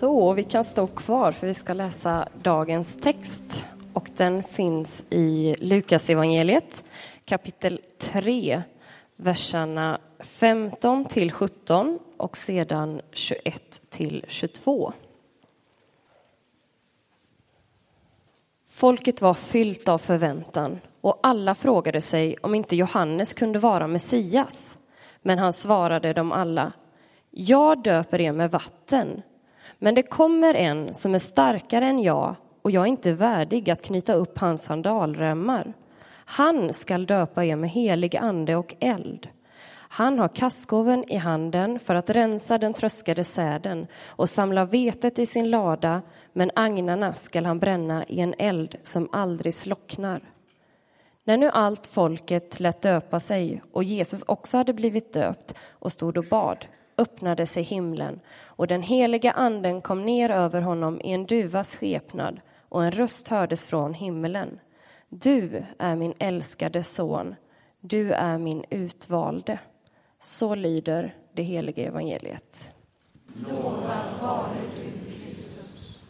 Så, vi kan stå kvar för vi ska läsa dagens text och den finns i Lukas evangeliet kapitel 3, verserna 15 till 17 och sedan 21 till 22. Folket var fyllt av förväntan och alla frågade sig om inte Johannes kunde vara Messias. Men han svarade dem alla, jag döper er med vatten, men det kommer en som är starkare än jag och jag är inte värdig att knyta upp hans sandalremmar. Han skall döpa er med helig ande och eld. Han har kaskoven i handen för att rensa den tröskade säden och samla vetet i sin lada, men agnarna skall han bränna i en eld som aldrig slocknar. När nu allt folket lät döpa sig och Jesus också hade blivit döpt och stod och bad öppnade sig himlen och den heliga anden kom ner över honom i en duvas skepnad och en röst hördes från himmelen. Du är min älskade son, du är min utvalde. Så lyder det heliga evangeliet. Lovad vare du, Kristus.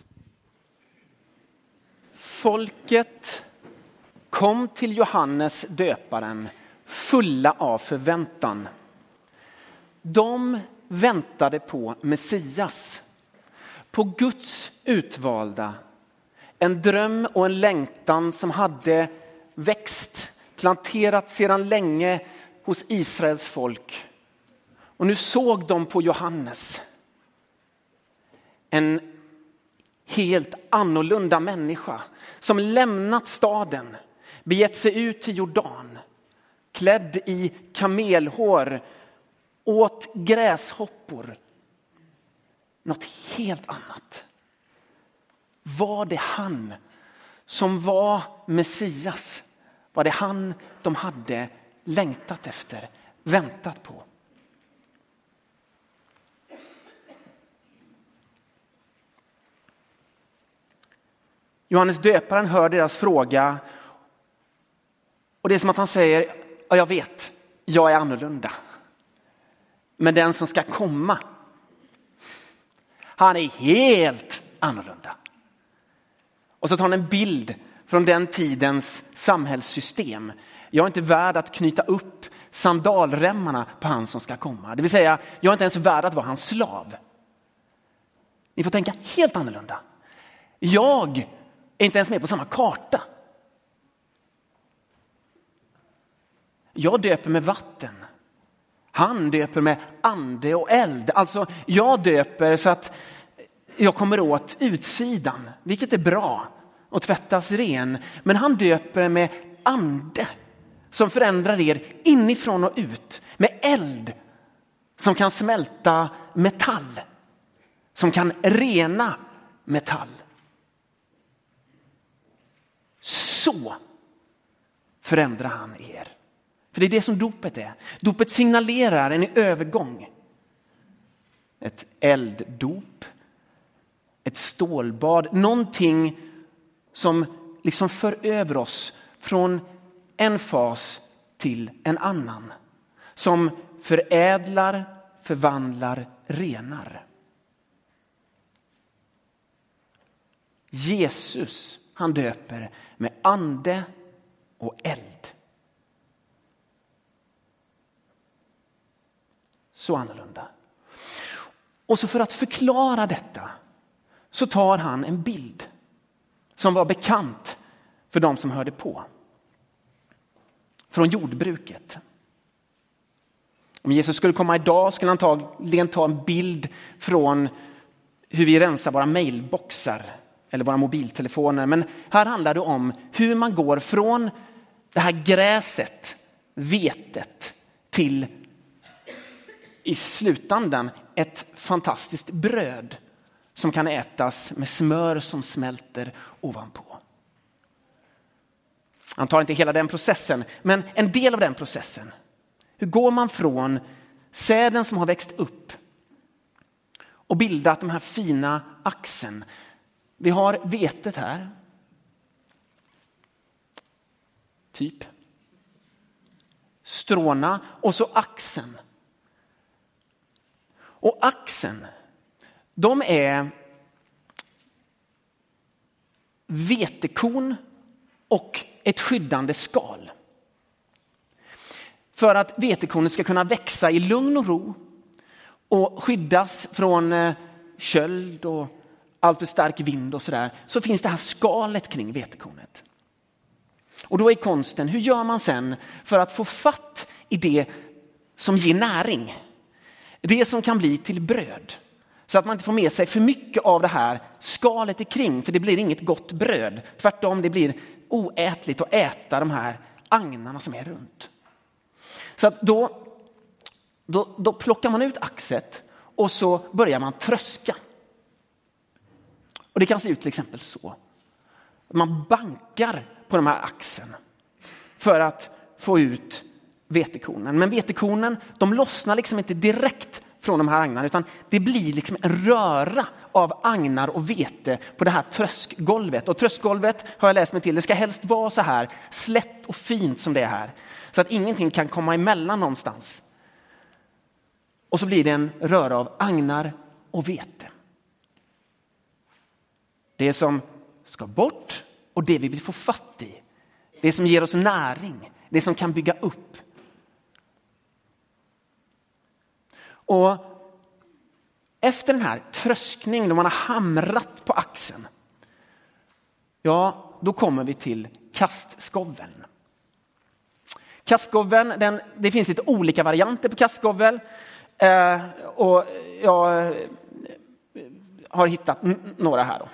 Folket kom till Johannes döparen fulla av förväntan. De väntade på Messias, på Guds utvalda. En dröm och en längtan som hade växt, planterat sedan länge hos Israels folk. Och nu såg de på Johannes. En helt annorlunda människa som lämnat staden, begett sig ut till Jordan, klädd i kamelhår, åt gräshoppor. Något helt annat. Var det han som var Messias? Var det han de hade längtat efter, väntat på? Johannes döparen hör deras fråga och det är som att han säger, ja, jag vet, jag är annorlunda. Men den som ska komma, han är helt annorlunda. Och så tar han en bild från den tidens samhällssystem. Jag är inte värd att knyta upp sandalremmarna på han som ska komma. Det vill säga, jag är inte ens värd att vara hans slav. Ni får tänka helt annorlunda. Jag är inte ens med på samma karta. Jag döper med vatten. Han döper med ande och eld. Alltså, jag döper så att jag kommer åt utsidan, vilket är bra och tvättas ren. Men han döper med ande som förändrar er inifrån och ut. Med eld som kan smälta metall. Som kan rena metall. Så förändrar han er. För det är det som dopet är. Dopet signalerar en övergång. Ett elddop, ett stålbad, någonting som liksom för över oss från en fas till en annan. Som förädlar, förvandlar, renar. Jesus, han döper med ande och eld. Så annorlunda. Och så för att förklara detta så tar han en bild som var bekant för de som hörde på. Från jordbruket. Om Jesus skulle komma idag skulle han antagligen ta en bild från hur vi rensar våra mailboxar eller våra mobiltelefoner. Men här handlar det om hur man går från det här gräset, vetet, till i slutändan ett fantastiskt bröd som kan ätas med smör som smälter ovanpå. Han tar inte hela den processen, men en del av den processen. Hur går man från säden som har växt upp och bildat de här fina axen. Vi har vetet här. Typ. Stråna och så axeln och axeln, de är vetekorn och ett skyddande skal. För att vetekornet ska kunna växa i lugn och ro och skyddas från eh, köld och alltför stark vind och sådär, så finns det här skalet kring vetekornet. Och då är konsten, hur gör man sen för att få fatt i det som ger näring? Det som kan bli till bröd. Så att man inte får med sig för mycket av det här skalet kring, för det blir inget gott bröd. Tvärtom, det blir oätligt att äta de här agnarna som är runt. Så att då, då, då plockar man ut axet och så börjar man tröska. Och det kan se ut till exempel så. Man bankar på de här axen för att få ut vetekornen. Men vetekornen de lossnar liksom inte direkt från de här agnarna utan det blir liksom en röra av agnar och vete på det här tröskgolvet. Och tröskgolvet har jag läst mig till, det ska helst vara så här slätt och fint som det är här. Så att ingenting kan komma emellan någonstans. Och så blir det en röra av agnar och vete. Det som ska bort och det vi vill få fatt i. Det som ger oss näring, det som kan bygga upp. Och efter den här tröskningen, då man har hamrat på axeln, ja, då kommer vi till kastskoveln. Kastskoveln, den, det finns lite olika varianter på kastskovel. Eh, och jag eh, har hittat några här. Då.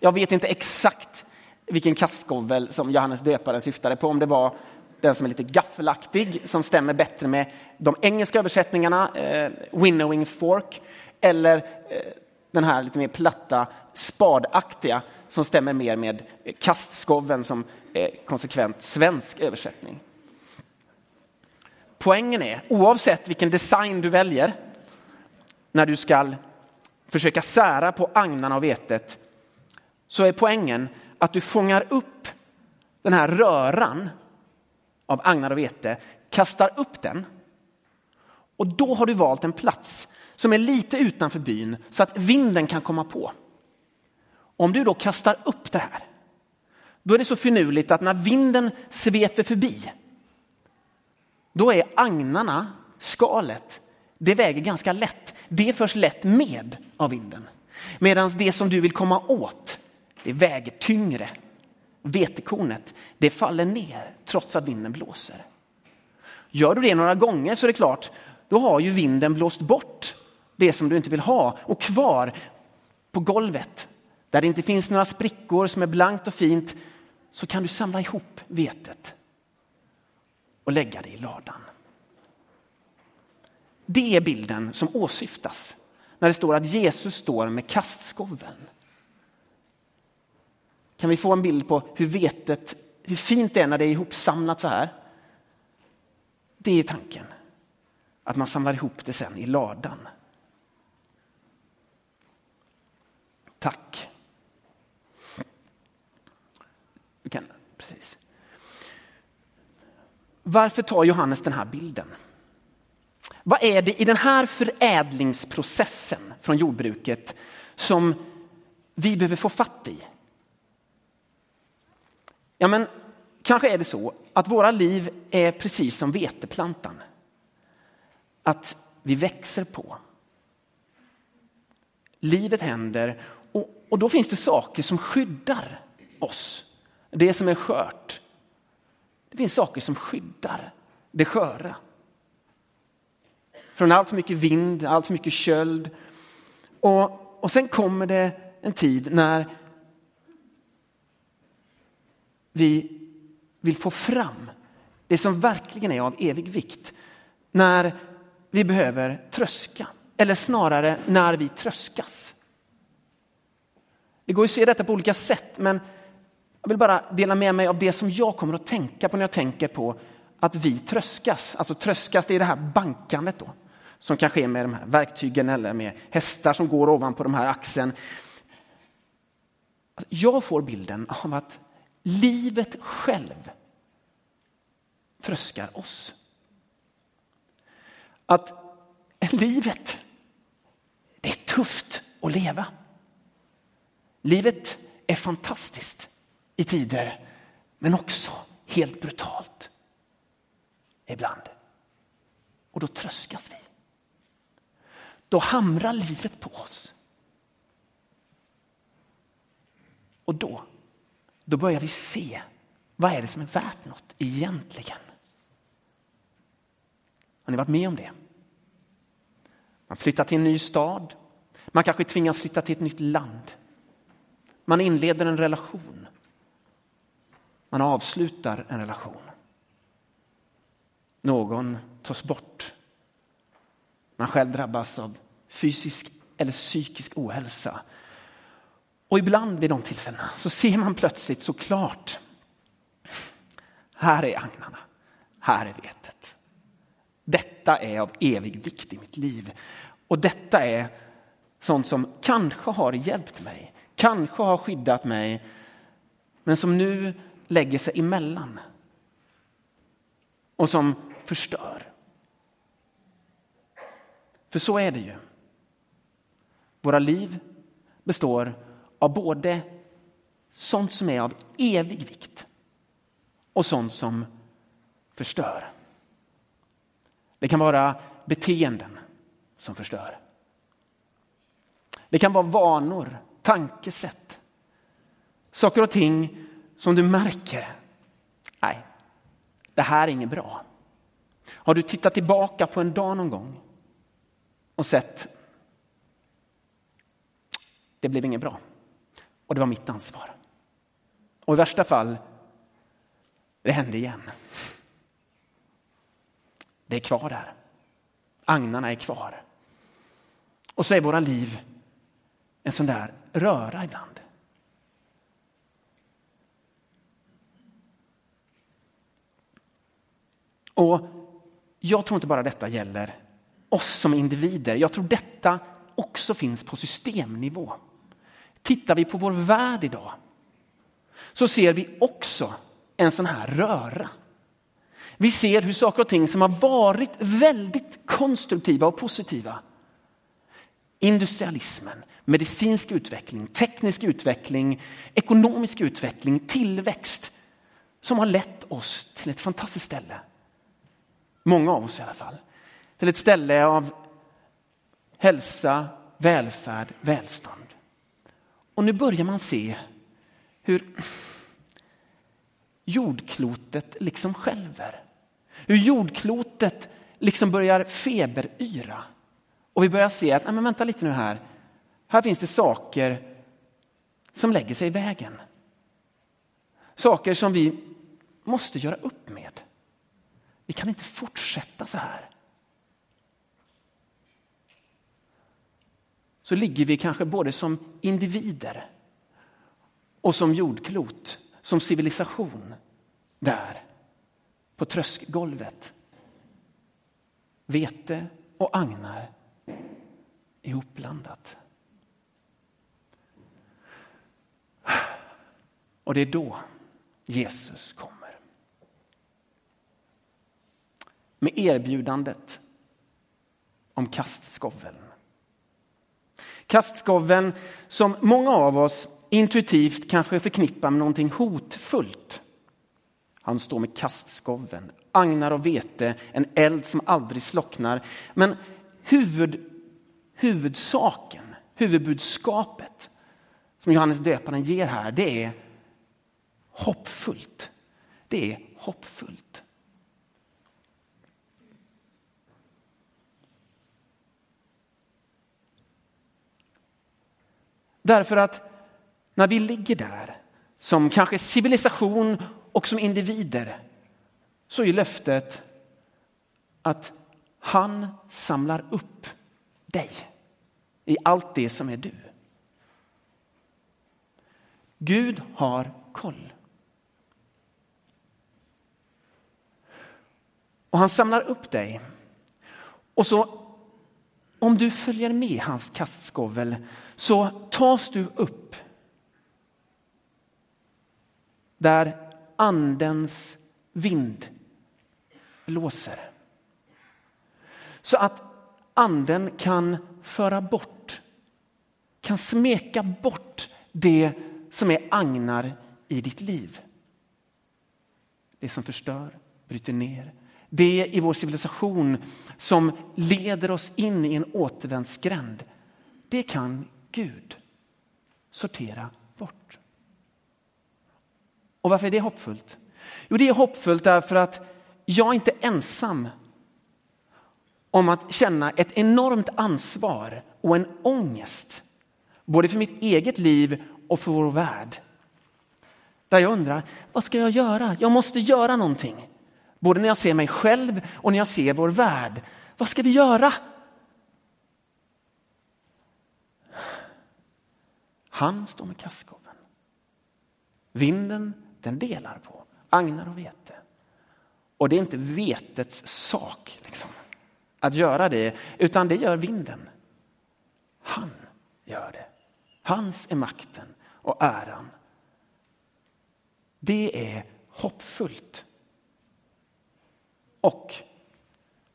Jag vet inte exakt vilken kastskovel som Johannes döparen syftade på, om det var den som är lite gaffelaktig, som stämmer bättre med de engelska översättningarna, eh, winnowing fork, eller eh, den här lite mer platta, spadaktiga, som stämmer mer med kastskoveln som är konsekvent svensk översättning. Poängen är, oavsett vilken design du väljer, när du ska försöka sära på agnarna och vetet, så är poängen att du fångar upp den här röran av agnar och vete, kastar upp den och då har du valt en plats som är lite utanför byn så att vinden kan komma på. Om du då kastar upp det här, då är det så finurligt att när vinden sveper förbi, då är agnarna, skalet, det väger ganska lätt. Det förs lätt med av vinden. Medan det som du vill komma åt, det väger tyngre. Vetekornet, det faller ner trots att vinden blåser. Gör du det några gånger så är det klart, då har ju vinden blåst bort det som du inte vill ha och kvar på golvet där det inte finns några sprickor som är blankt och fint så kan du samla ihop vetet och lägga det i ladan. Det är bilden som åsyftas när det står att Jesus står med kastskoveln. Kan vi få en bild på hur vetet, hur fint det är när det är ihopsamlat så här? Det är tanken. Att man samlar ihop det sen i ladan. Tack. Kan, precis. Varför tar Johannes den här bilden? Vad är det i den här förädlingsprocessen från jordbruket som vi behöver få fatt i? Ja, men kanske är det så att våra liv är precis som veteplantan. Att vi växer på. Livet händer och, och då finns det saker som skyddar oss. Det som är skört. Det finns saker som skyddar det sköra. Från allt för mycket vind, allt för mycket köld. Och, och sen kommer det en tid när vi vill få fram det som verkligen är av evig vikt. När vi behöver tröska, eller snarare när vi tröskas. Det går att se detta på olika sätt, men jag vill bara dela med mig av det som jag kommer att tänka på när jag tänker på att vi tröskas. Alltså tröskas, det är det här bankandet då, som kan ske med de här verktygen eller med hästar som går ovanpå de här axeln. Alltså, jag får bilden av att livet själv tröskar oss. Att livet, det är tufft att leva. Livet är fantastiskt i tider, men också helt brutalt ibland. Och då tröskas vi. Då hamrar livet på oss. Och då, då börjar vi se vad är det som är värt något egentligen. Har ni varit med om det? Man flyttar till en ny stad. Man kanske tvingas flytta till ett nytt land. Man inleder en relation. Man avslutar en relation. Någon tas bort. Man själv drabbas av fysisk eller psykisk ohälsa. Och ibland vid de tillfällena så ser man plötsligt så klart. Här är agnarna, här är vetet. Detta är av evig vikt i mitt liv. Och detta är sånt som kanske har hjälpt mig, kanske har skyddat mig, men som nu lägger sig emellan. Och som förstör. För så är det ju. Våra liv består av både sånt som är av evig vikt och sånt som förstör. Det kan vara beteenden som förstör. Det kan vara vanor, tankesätt, saker och ting som du märker. Nej, det här är inget bra. Har du tittat tillbaka på en dag någon gång och sett det blev inget bra och det var mitt ansvar. Och i värsta fall, det hände igen. Det är kvar där. Agnarna är kvar. Och så är våra liv en sån där röra ibland. Och jag tror inte bara detta gäller oss som individer. Jag tror detta också finns på systemnivå. Tittar vi på vår värld idag så ser vi också en sån här röra. Vi ser hur saker och ting som har varit väldigt konstruktiva och positiva. Industrialismen, medicinsk utveckling, teknisk utveckling, ekonomisk utveckling, tillväxt som har lett oss till ett fantastiskt ställe. Många av oss i alla fall. Till ett ställe av hälsa, välfärd, välstånd. Och nu börjar man se hur jordklotet liksom skälver. Hur jordklotet liksom börjar feberyra. Och vi börjar se att, nej men vänta lite nu här. Här finns det saker som lägger sig i vägen. Saker som vi måste göra upp med. Vi kan inte fortsätta så här. Så ligger vi kanske både som individer och som jordklot, som civilisation där på tröskgolvet. Vete och agnar ihopblandat. Och det är då Jesus kommer. Med erbjudandet om kastskoveln. Kastskoveln som många av oss intuitivt kanske förknippar med någonting hotfullt. Han står med kastskoveln, agnar och vete, en eld som aldrig slocknar. Men huvud, huvudsaken, huvudbudskapet som Johannes döparen ger här, det är hoppfullt. Det är hoppfullt. Därför att när vi ligger där som kanske civilisation och som individer så är löftet att han samlar upp dig i allt det som är du. Gud har koll. Och han samlar upp dig. Och så om du följer med hans kastskovel så tas du upp där andens vind blåser. Så att anden kan föra bort, kan smeka bort det som är agnar i ditt liv. Det som förstör, bryter ner. Det i vår civilisation som leder oss in i en återvändsgränd. Det kan Gud sortera bort. Och varför är det hoppfullt? Jo, det är hoppfullt därför att jag är inte ensam om att känna ett enormt ansvar och en ångest, både för mitt eget liv och för vår värld. Där jag undrar, vad ska jag göra? Jag måste göra någonting. Både när jag ser mig själv och när jag ser vår värld. Vad ska vi göra? Han står med kastgåven. Vinden den delar på agnar och vete. Och det är inte vetets sak liksom, att göra det, utan det gör vinden. Han gör det. Hans är makten och äran. Det är hoppfullt. Och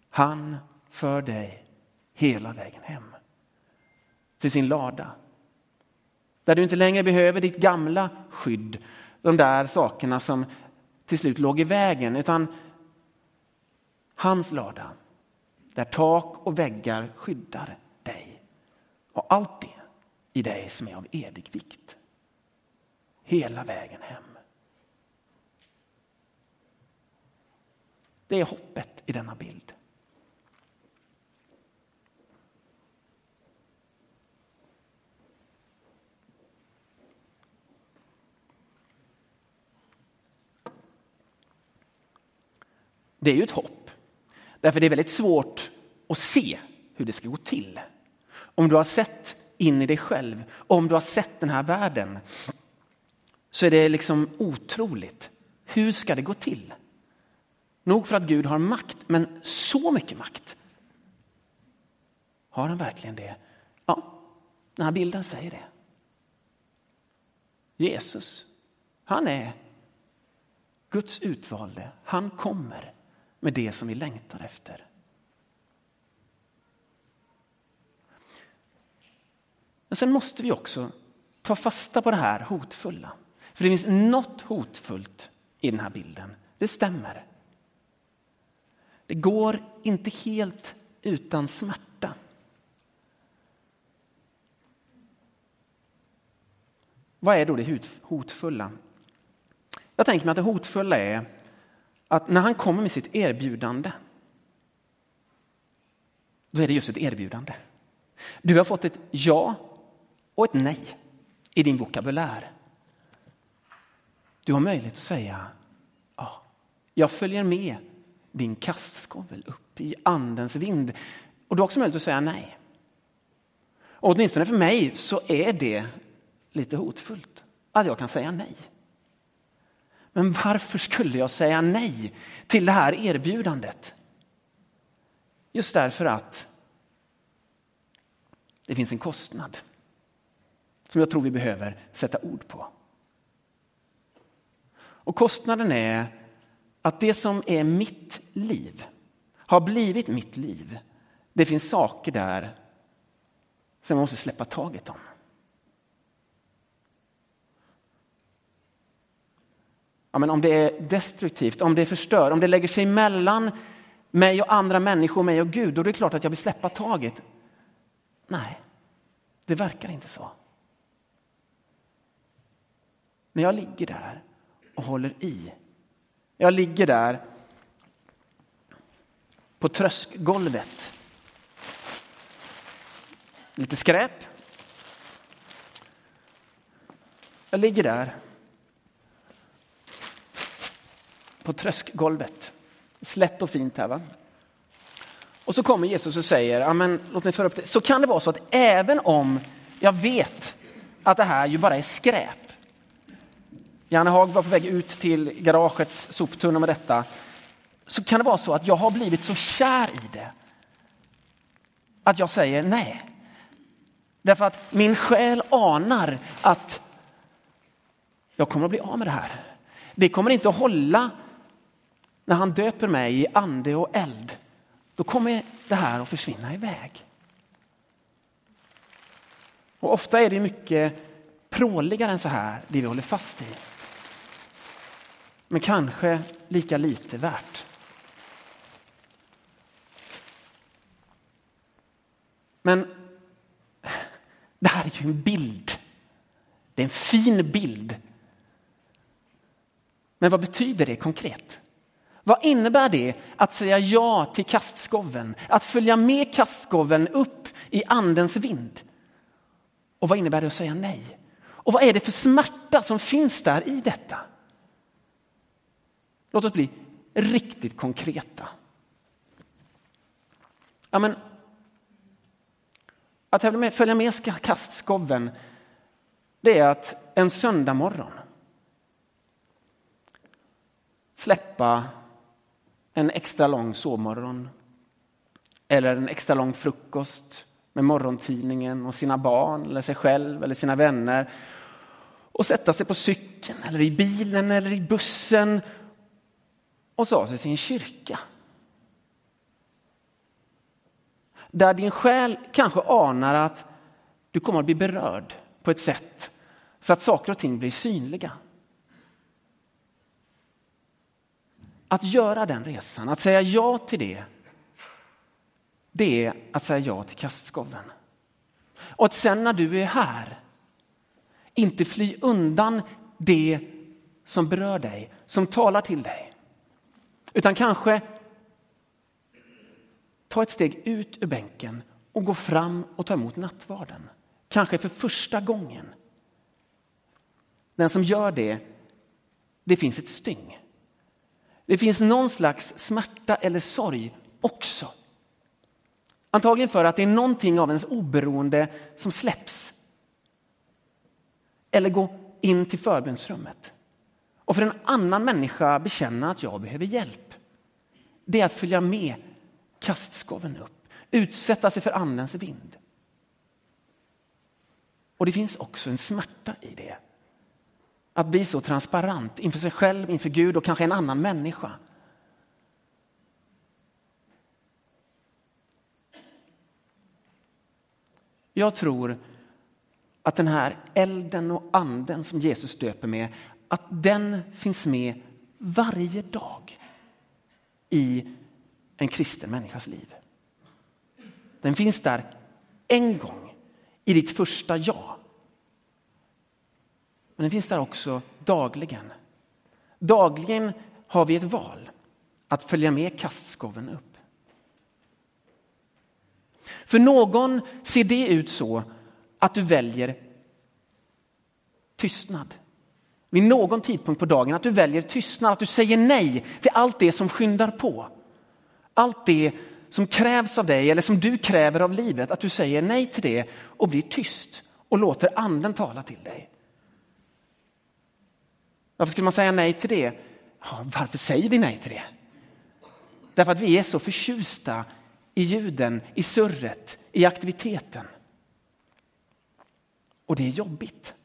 han för dig hela vägen hem till sin lada. Där du inte längre behöver ditt gamla skydd, de där sakerna som till slut låg i vägen, utan hans lada där tak och väggar skyddar dig och allt det i dig som är av evig vikt. Hela vägen hem. Det är hoppet i denna bild. Det är ju ett hopp. Därför det är väldigt svårt att se hur det ska gå till. Om du har sett in i dig själv, om du har sett den här världen, så är det liksom otroligt. Hur ska det gå till? Nog för att Gud har makt, men så mycket makt. Har han verkligen det? Ja, den här bilden säger det. Jesus, han är Guds utvalde. Han kommer med det som vi längtar efter. Men sen måste vi också ta fasta på det här hotfulla. För det finns något hotfullt i den här bilden. Det stämmer. Det går inte helt utan smärta. Vad är då det hotfulla? Jag tänker mig att det hotfulla är att när han kommer med sitt erbjudande, då är det just ett erbjudande. Du har fått ett ja och ett nej i din vokabulär. Du har möjlighet att säga ja, jag följer med din kastskovel upp i andens vind. Och du har också möjlighet att säga nej. Och åtminstone för mig så är det lite hotfullt att jag kan säga nej. Men varför skulle jag säga nej till det här erbjudandet? Just därför att det finns en kostnad som jag tror vi behöver sätta ord på. Och kostnaden är att det som är mitt liv har blivit mitt liv. Det finns saker där som jag måste släppa taget om. Ja, men om det är destruktivt, om det förstör, om det lägger sig mellan mig och andra människor, mig och Gud, då är det klart att jag vill släppa taget. Nej, det verkar inte så. När jag ligger där och håller i. Jag ligger där på tröskgolvet. Lite skräp. Jag ligger där på tröskgolvet. Slätt och fint här va. Och så kommer Jesus och säger, Amen, låt mig föra upp det. Så kan det vara så att även om jag vet att det här ju bara är skräp. Janne Hag var på väg ut till garagets soptunna med detta. Så kan det vara så att jag har blivit så kär i det. Att jag säger nej. Därför att min själ anar att jag kommer att bli av med det här. Det kommer inte att hålla när han döper mig i ande och eld, då kommer det här att försvinna iväg. Och ofta är det mycket pråligare än så här, det vi håller fast i. Men kanske lika lite värt. Men det här är ju en bild. Det är en fin bild. Men vad betyder det konkret? Vad innebär det att säga ja till kastskoven? Att följa med kastskoven upp i andens vind? Och vad innebär det att säga nej? Och vad är det för smärta som finns där i detta? Låt oss bli riktigt konkreta. Ja, men, att följa med kastskoven, det är att en söndag morgon släppa en extra lång sovmorgon eller en extra lång frukost med morgontidningen och sina barn eller sig själv eller sina vänner och sätta sig på cykeln eller i bilen eller i bussen och sa sig sin kyrka. Där din själ kanske anar att du kommer att bli berörd på ett sätt så att saker och ting blir synliga. Att göra den resan, att säga ja till det, det är att säga ja till kastskoven. Och att sen när du är här, inte fly undan det som berör dig, som talar till dig. Utan kanske ta ett steg ut ur bänken och gå fram och ta emot nattvarden. Kanske för första gången. Den som gör det, det finns ett styng. Det finns någon slags smärta eller sorg också. Antagligen för att det är någonting av ens oberoende som släpps. Eller gå in till förbönsrummet. Och för en annan människa bekänna att jag behöver hjälp. Det är att följa med kastskoven upp, utsätta sig för andens vind. Och det finns också en smärta i det. Att bli så transparent inför sig själv, inför Gud och kanske en annan människa. Jag tror att den här elden och anden som Jesus döper med, att den finns med varje dag i en kristen människas liv. Den finns där en gång i ditt första ja. Men den finns där också dagligen. Dagligen har vi ett val att följa med kastskoven upp. För någon ser det ut så att du väljer tystnad. Vid någon tidpunkt på dagen att du väljer tystnad, att du säger nej till allt det som skyndar på. Allt det som krävs av dig eller som du kräver av livet, att du säger nej till det och blir tyst och låter anden tala till dig. Varför skulle man säga nej till det? Ja, varför säger vi nej till det? Därför att vi är så förtjusta i ljuden, i surret, i aktiviteten. Och det är jobbigt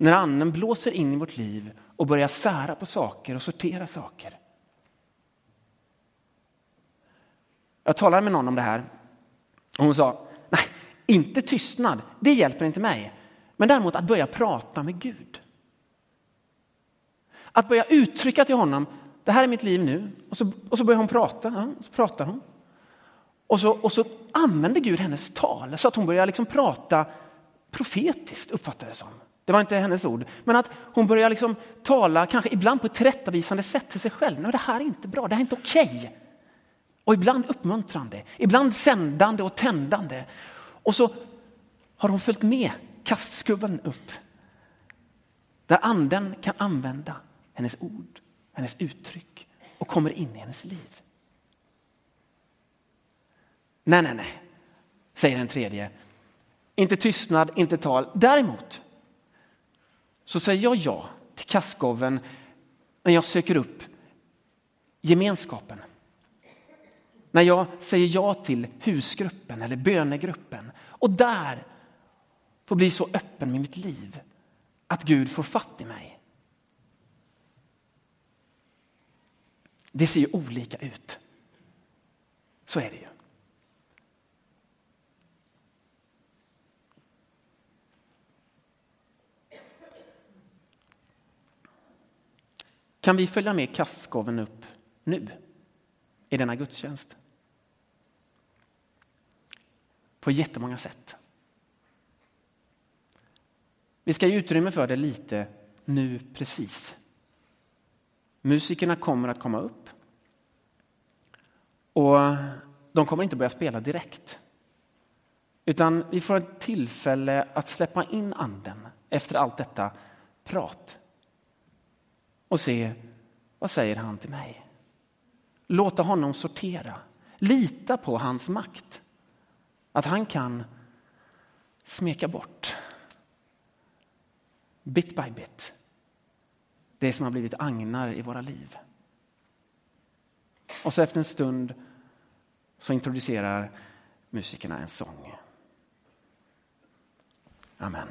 när anden blåser in i vårt liv och börjar sära på saker och sortera saker. Jag talade med någon om det här och hon sa, nej, inte tystnad, det hjälper inte mig. Men däremot att börja prata med Gud. Att börja uttrycka till honom, det här är mitt liv nu. Och så, och så börjar hon prata, ja, så pratar hon. Och så, och så använder Gud hennes tal så att hon börjar liksom prata profetiskt, uppfattar det som. Det var inte hennes ord, men att hon börjar liksom tala, kanske ibland på ett tillrättavisande sätt till sig själv. Nej, det här är inte bra, det här är inte okej. Okay. Och ibland uppmuntrande, ibland sändande och tändande. Och så har hon följt med kastskubben upp. Där anden kan använda hennes ord, hennes uttryck och kommer in i hennes liv. Nej, nej, nej, säger den tredje. Inte tystnad, inte tal. Däremot så säger jag ja till kastgåven när jag söker upp gemenskapen. När jag säger ja till husgruppen eller bönegruppen och där får bli så öppen med mitt liv att Gud får fatt i mig. Det ser ju olika ut. Så är det ju. Kan vi följa med kastskoven upp nu i denna gudstjänst? På jättemånga sätt. Vi ska ge utrymme för det lite nu precis. Musikerna kommer att komma upp. Och de kommer inte börja spela direkt. Utan vi får ett tillfälle att släppa in anden efter allt detta prat. Och se, vad säger han till mig? Låta honom sortera. Lita på hans makt. Att han kan smeka bort, bit by bit, det som har blivit agnar i våra liv. Och så efter en stund så introducerar musikerna en sång. Amen.